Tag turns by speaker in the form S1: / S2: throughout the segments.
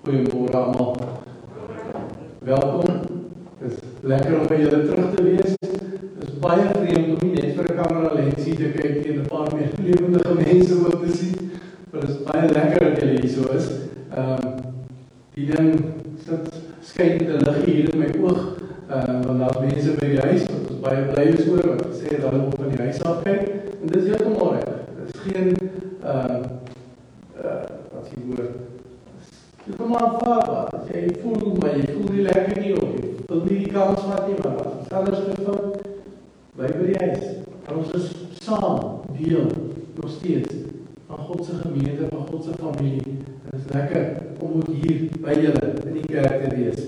S1: Goeiemôre almal. Welkom. Dit is lekker om by julle terug te wees. Dit is baie vreemd om nie net vir 'n kamera lensie te kyk en 'n paar meer lewendige mense ook te sien. Maar dit is baie lekker dat julle hier so is. Ehm um, die ding sit skyn met 'n lig hier in my oog. Ehm uh, want daar's mense by die huis wat ons baie bly is oor wat sê dat hulle op van die huis af kyk en dit is heeltemal reg. Dit is geen ehm uh, uh, wat jy hoor Jy kom aan vaar, jy voel maar jy voel nie lekker nie jy wil nie die kans vat nie, maar wat is alles gefout? By by die huis. Ons is saam deel nog steeds van God se gemeente, van God se familie. Dit is lekker om ook hier by julle in die kerk te wees.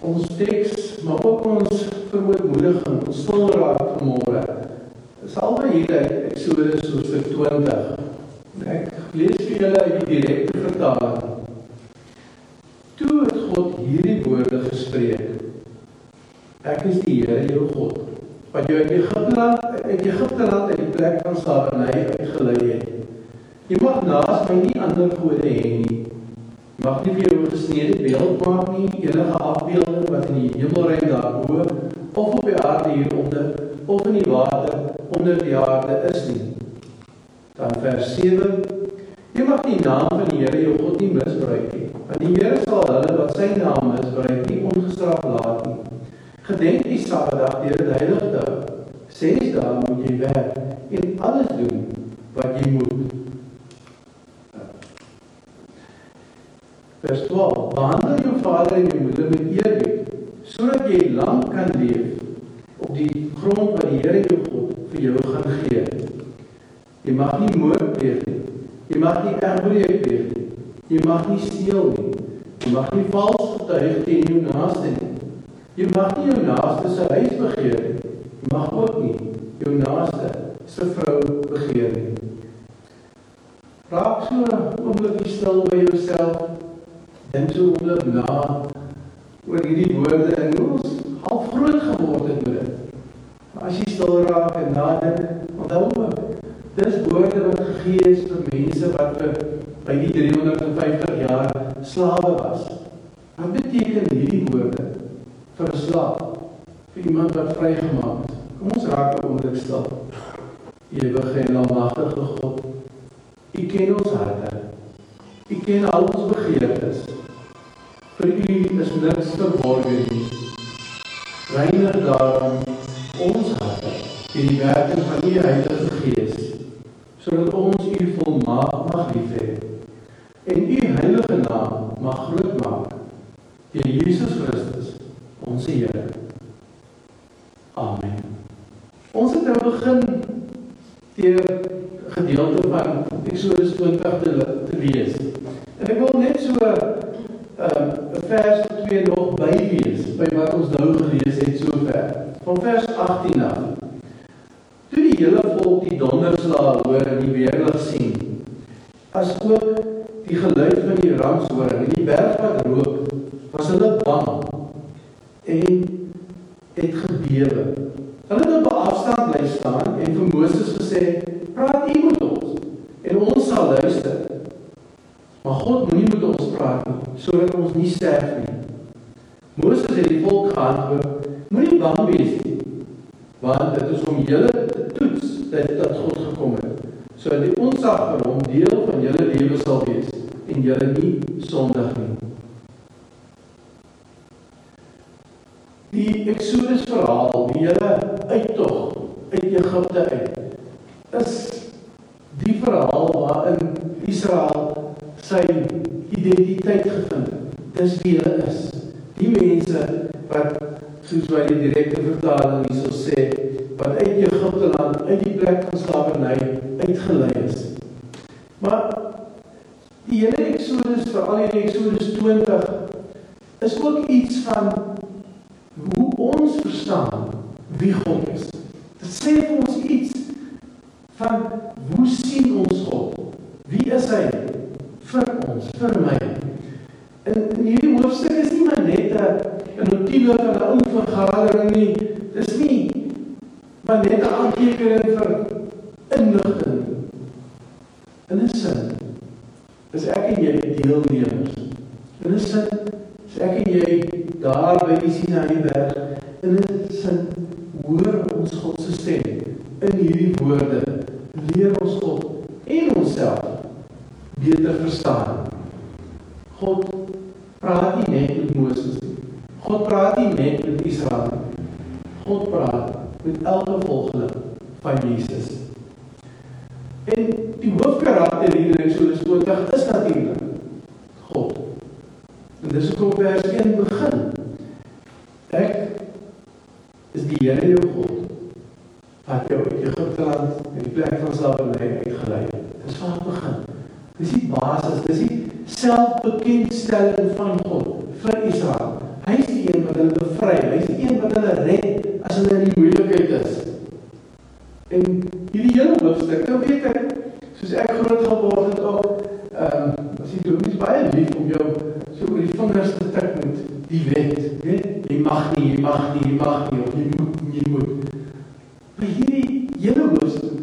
S1: Ons teks, maar ook ons vermoediging, ons stilraad vanmôre. Is albei hier uit Eksodus hoofstuk 20. Ek lees vir julle uit die direkte vertaling. Toe het God hierdie woorde gespreek. Ek is die Here jou God, wat jou uit Egipte land uit Egipte land uit die plek van slavernye uitgelei het. Jy mag naas my nie ander gode hê nie. Mag nie vir jou gesneede beeld maak nie, enige afbeelding wat in die hemelruim daarbo of op die aarde hieronder of in die water onder die aarde is nie. Dan vers 7. Jy mag die naam van die Here jou God nie misbruik nie. Want die Here sal hulle wat sy naam misbruik nie ongestraf laat nie. Gedenk die Saterdag deur dit heilig hou. Ses dae moet jy werk en alles doen wat jy moet. Vers 12. Behandel jou vader en jou moeder met eerbied sodat jy lank kan leef op die grond wat die Here jou God vir jou gaan gee. Jy mag nie moord pleeg nie. Jy mag nie egbreek pleeg nie. Jy mag nie steel nie. Jy mag nie vals getuig teen jou naaste nie. Jy mag nie jou naaste se huis begeer nie. Jy mag ook nie jou naaste se vrou begeer nie. Raak so 'n oomblik stil by jouself. Dink so 'n oomblik na oor hierdie woorde en hoe ons half groot geword het met dit. As jy stil raak en nadink, Dis woorde wat gegee is vir mense wat vir by die 350 jaar slawe was. Wat beteken hierdie woorde vir 'n slaaf? Vir iemand wat vrygemaak is. Kom ons raak 'n oomblik stil. Ewige en almagtige God, U ken ons harte. U ken al ons begeertes. Vir U is niks verborge nie. Reinig daarom ons harte in die werking van U Heilige Gees sodat ons U volmaak mag lief hê en U heilige naam mag groot maak deur Jesus Christus ons Here. Amen. Ons het nou begin deur gedeelte van Eksodus 20 te, te lees. En ek wil net so ehm uh, vers 2 nog bylees by wat ons nou gelees het sover. Van vers 18 af volk die donderslag hoor en die weerlig sien. As ook die geluid van die ramshoring en die berg wat rook, was hulle bang en het gebewe. Hulle het op afstand bly staan en vir Moses gesê: "Praat U met ons en ons sal luister." Maar God moenie met ons praat nie sodat ons nie sterf nie. Moses het die volk geantwoord: "Moenie bang wees nie, want dit is om julle dat dat God gekom het. So die onsag van hom deel van julle lewe sal wees en julle nie sondig nie. Die Exodus verhaal, die hele uittog uit Egipte uit, is die verhaal waarin Israel sy identiteit gevind het. Dis wie hulle is. Die mense wat soos wat die direkte vertaling hierso sê, plek van slawerny uitgelei is. Maar die hele Eksodus, veral in Eksodus 20, is ook iets van hoe ons verstaan wie God is. Dit sê vir ons iets van hoe sien ons God? Wie is hy vir ons, vir my? En hierdie hoofstuk is nie maar net 'n notiele van 'n ou vergadering nie maar net 'n aantekening vir inligting. In 'n sin is ek en jy deelnemers. In 'n sin is ek en jy daar by die Sinaïberg in 'n sin hoor ons God se stem. In hierdie woorde leer ons God en onsself beter verstaan. God praat nie net met Moses nie. God praat nie net met Israel nie. God praat met elke volgeling van Jesus. En die hoofkarakter hier in Eksodus 20 is natuurlik God. En dis hoekom vers 1 begin. Ek is die Here jou God wat jou uit Egipte land en die plek van slawerny uitgelei het. Dis waar dit begin. Dis die basis, dis die selfbekendstelling van God vir Israel. Hy is die een wat hulle bevry, hy is die een wat hulle red as hulle in die moeilikheid is. En hierdie hele hoofstuk, nou weet ek, soos ek groot geword het ook, ehm um, as jy doen, is baie lief om jou so oor die vingers te tik met die wet, weet? Jy mag nie, jy mag nie, jy mag nie, of jy moet. Maar hierdie hele hoofstuk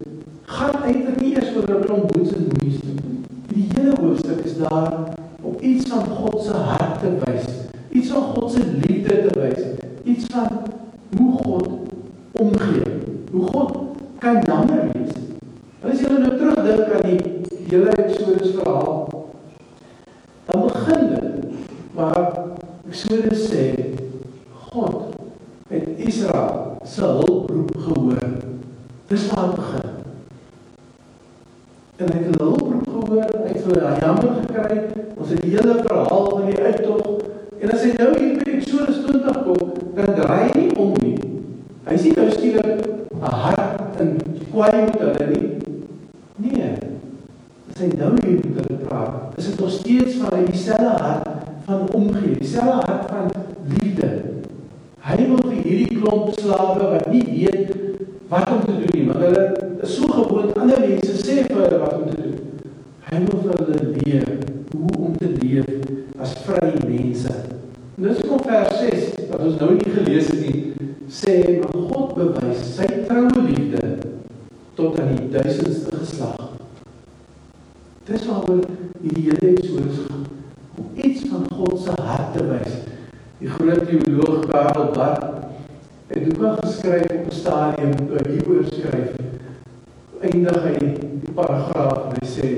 S1: gaan eintlik nie eers oor 'n klomp boets en moeies nie. Die hele hoofstuk is daar om iets van God se hart te wys, iets van God se liefde te wys, iets van hoe God omgee, hoe God kan jammer wees. As jy nou terugdink aan die hele Eksodus verhaal, dan begin dit waar Eksodus sê God het Israel se hulproep gehoor. Dis waar dit begin. En hy het 'n hulproep gehoor, hy het hy jammer gekry. Ons het die hele verhaal van die uittog en as hy nou hier by Eksodus 20 kom, dan draai hy nie om nie. Hy sien nou skielik 'n hart in kwaai met hulle. As hy nou hier met hulle praat, is dit nog steeds van dieselfde hart van omgee, dieselfde hart van liefde. Hy wil vir hierdie klomp slawe wat nie weet wat om te doen nie, want hulle is so gewoond ander mense sê vir hulle wat om te doen. Hy wil vir hulle leer hoe om te leef as vrye mense. Nou kom vers 6 wat ons nou nie gelees het nie, sê maar God bewys sy troue liefde tot aan die duisendste geslag. Dis waaroor hierdie hele Eksodus gaan om iets van God se hart te wys. Die groot teoloog Karel Barth het ook geskryf op 'n stadium toe hy hieroor skryf. Eindig hy die paragraaf en hy sê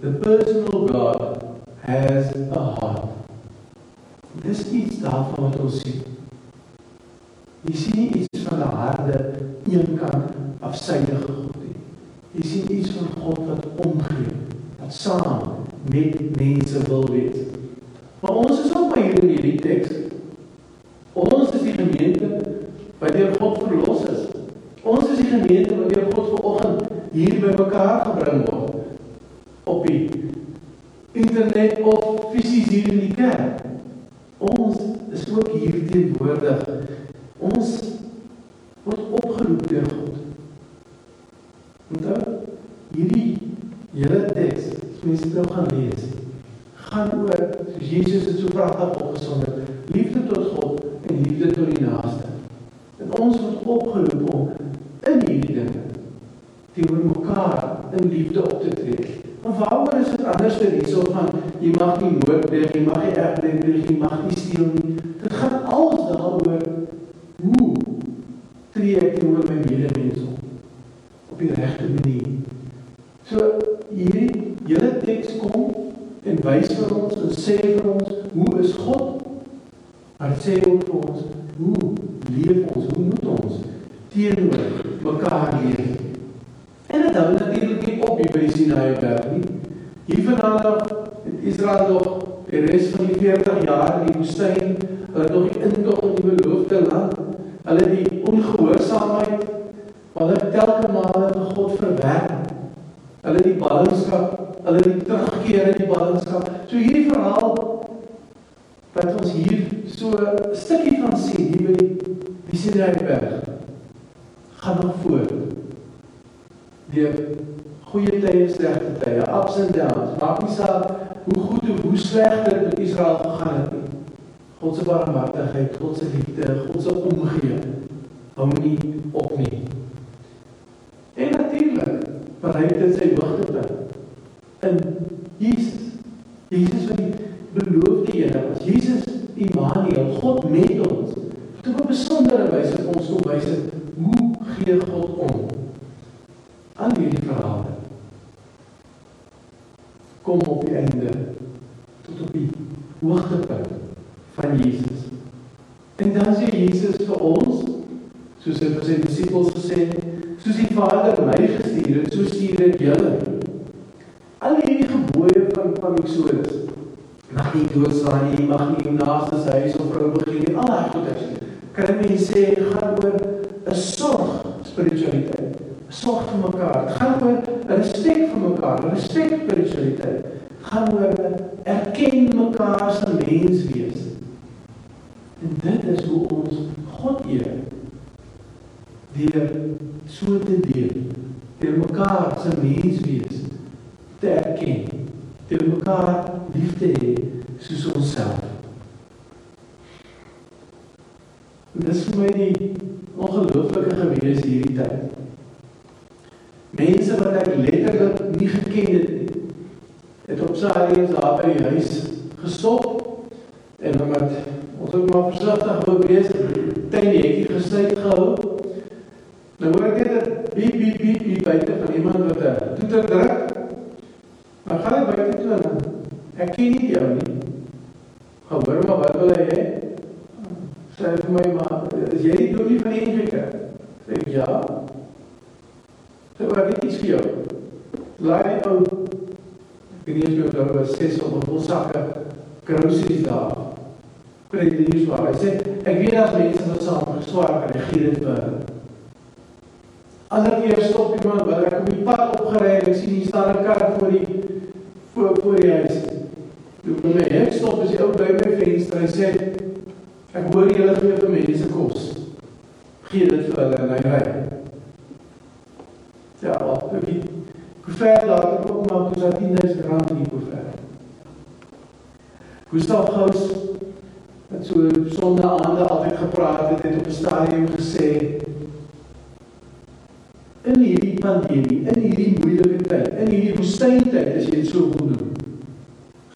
S1: the personal God has a heart. Dis iets daarvan wat ons sien. Jy sien iets van 'n harde eenkant afsydige God nie. Jy sien iets van God wat omgee, saam met mense wil wees. Maar ons is ook maar hier in hierdie teks. Ons is die gemeente wat deur God verlos is. Ons is die gemeente wat deur God vanoggend hier bymekaar gebring word op die internet of fisies hier in die kerk. Ons is ook hier teenwoordig. Ons word opgeroep deur God. Onthou hierdie hele teks, as mens dit nou gaan lees, gaan oor Jesus het so pragtig opgesom het, liefde tot God en liefde tot die naaste. En ons word opgeroep om in hierdie dinge teenoor mekaar in liefde op te tree. Maar waaroor is dit anders vir hierso van jy mag nie moord pleeg, jy mag nie erfenis pleeg, jy mag nie steel nie. Dit gaan alles daaroor hoe tree ek teenoor my medemens op op die regte manier. So hierdie hele teks kom en wys vir ons en sê vir ons hoe is God? Dit sê vir ons hoe leef ons? Hoe moet ons teenoor mekaar leef? En dit hou natuurlik nie op by die Sinaï berg nie. Hier vandaan af het Israel nog die res van die 40 jaar in die woestyn, hulle nog die intog in die beloofde land, hulle die ongehoorsaamheid, hulle telke male vir God verwerp. Hulle die ballingskap, hulle die terugkeer in die ballingskap. So hierdie verhaal wat ons hier so 'n stukkie van sien hier by die Sinaï berg gaan nog voort deur goeie tye, slegte tye, ups and downs. Maak nie saak hoe goed of hoe sleg dit met Israel gegaan het nie. God se barmhartigheid, God se liefde, God se omgee hou nie op nie. En natuurlik bereik dit sy hoogtepunt in Jesus. Jesus wat die beloofde Here was. Jesus Immanuel God met ons. Wat op 'n besondere wyse vir ons kom wys hoe gee God om aan hierdie verhale. Kom op die einde tot op die hoogtepunt van Jesus. En dan sê Jesus vir ons, soos hy vir sy disippels gesê het, soos die Vader my gestuur het, so stuur ek julle. Van van Eksodus. Mag nie doodslaan nie, mag nie naaste se huis of vrou begin nie. Al daai goeders. Kan jy sê gaan oor 'n sorg spiritualiteit. Sorg vir mekaar. Gaan oor 'n respek vir mekaar, respek spiritualiteit. Gaan oor erken mekaar se mens wees. En dit is hoe ons God eer. Deur so te deel, deur mekaar se mens wees te erken, deur mekaar lief te hê soos onsself. Dit is vir my die ongelooflike gewees hierdie tyd. Mense wat ek letterlik nie geken het nie, het op sy huis daar by die huis gestop en omdat ons ook maar versigtig wou wees, tuin die hekkie gesluit gehou. Nou hoor ek net 'n piep piep piep piep buite van iemand wat 'n toeter druk. Gaan ek buite toe dan? Ek ken nie jou nie. Gaan hoor maar wat wil hy hê? Sê vir my maar, is jy nie van die NGK? Sê ja. Sê dit is jou. Laai ou of jy daar ses op 'n vol sakke groceries daar kry die nuus waar hy sê ek weet daar's mense wat saam geswaar kan gee dit vir ander keer stop iemand wat ek op die pad opgery en ek sien hier staan 'n kar voor die voor voor die huis. Toe kom hy ek stop as die ou by my venster en sê ek hoor julle gee vir mense kos. Gee dit vir hulle en hy ry. Ja, wat ek ver later kom maar toe sy 10000 rand in die koever. Gustav Gous wat so sonde aande altyd gepraat het, het op 'n stadium gesê in hierdie pandemie, in hierdie moeilike tyd, in hierdie woestyntyd as jy dit so wil noem,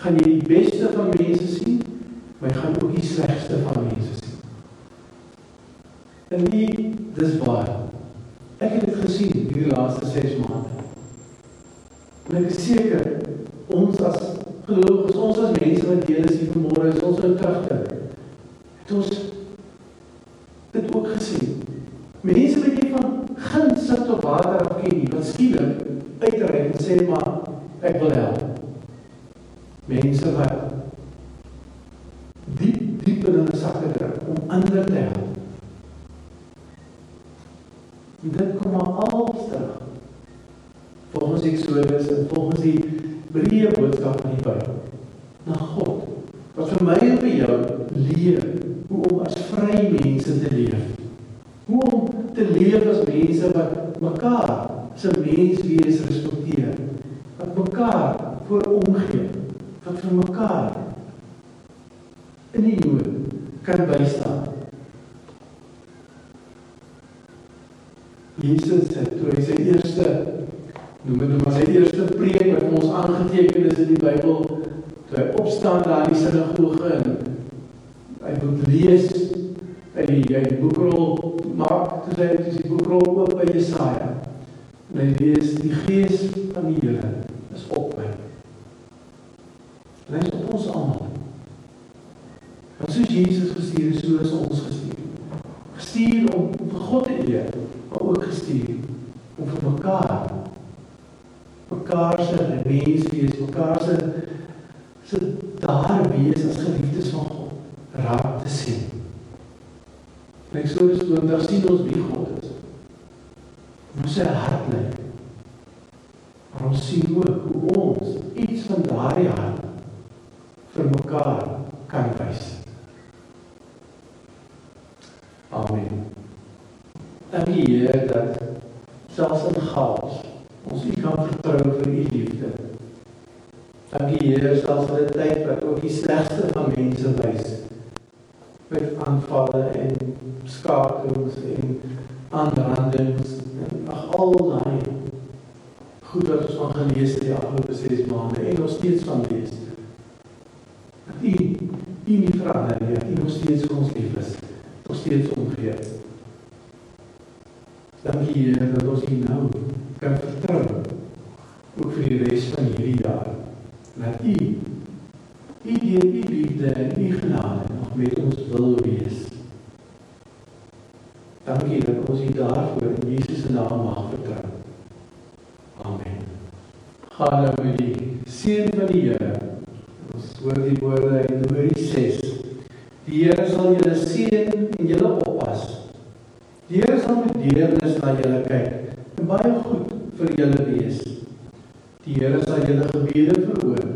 S1: gaan jy die beste van mense sien, maar jy gaan ook die slegste van mense sien. En nie dis waar. Ek het dit gesien hierdie laaste 6 maande. En ek is seker ons as gelowiges, ons as mense wat deel is hier vanmôre, is ons nou terugdink het ons dit ook gesien. Mense wat jy van guns sit op water af ken nie, wat skielik uitreik en sê maar ek wil help. Mense wat diep diep in hulle sakke druk om ander te help. En dit kom maar al terug. Volgens Eksodus en volgens die breë boodskap van die Bybel na God wat vir my en vir jou leer hoe om as vry mense te leef. Hoe om te leef as mense wat mekaar se mens wees mekaar voor omgee. Wat vir mekaar in die nood kan bystaan. Jesus het toe hy sy eerste noem dit maar sy eerste preek wat ons aangeteken is in die Bybel, toe hy opstaan daar in die sinagoge en hy moet lees uit die hy die boekrol maak toe hy dis die boekrol oop by Jesaja. En hy lees die gees van die Here is op my. En hy is op ons almal. Want soos Jesus gestuur is, so is ons gestuur. Gestuur om vir God te eer, maar ook gestuur om vir mekaar mekaar se mens wees, mekaar se se daar wees as geliefdes van God raak te sien. En ek sou dus dan sien ons wie God is. Hoe sy sien ook hoe ons iets van daardie hart vir mekaar kan wys. Amen. Dank U Heer dat selfs in chaos ons U kan vertrou vir U liefde. Dank U Heer selfs in 'n tyd wat ook die slegste van mense wys met aanvalle en skakings en aanrandings en ag al daai goed wat ons van gelees het die afgelope 6 maande en nog steeds van lees. Dat U U nie verander nie, U nog steeds vir ons lief is, nog steeds omgee. Dankie Here dat ons U nou kan vertrou ook vir die res van hierdie jaar. Dat U U deur U liefde en U genade nog met ons wil wees. Dankie dat ons U daarvoor in Jesus se naam mag vertrou. Amen. Gaan nou met die seën van die Here. Ons hoor die woorde in Numeri 6. Die Here sal julle seën en julle oppas. Die Here sal met deernis na julle kyk en baie goed vir julle wees. Die Here sal julle gebede verhoor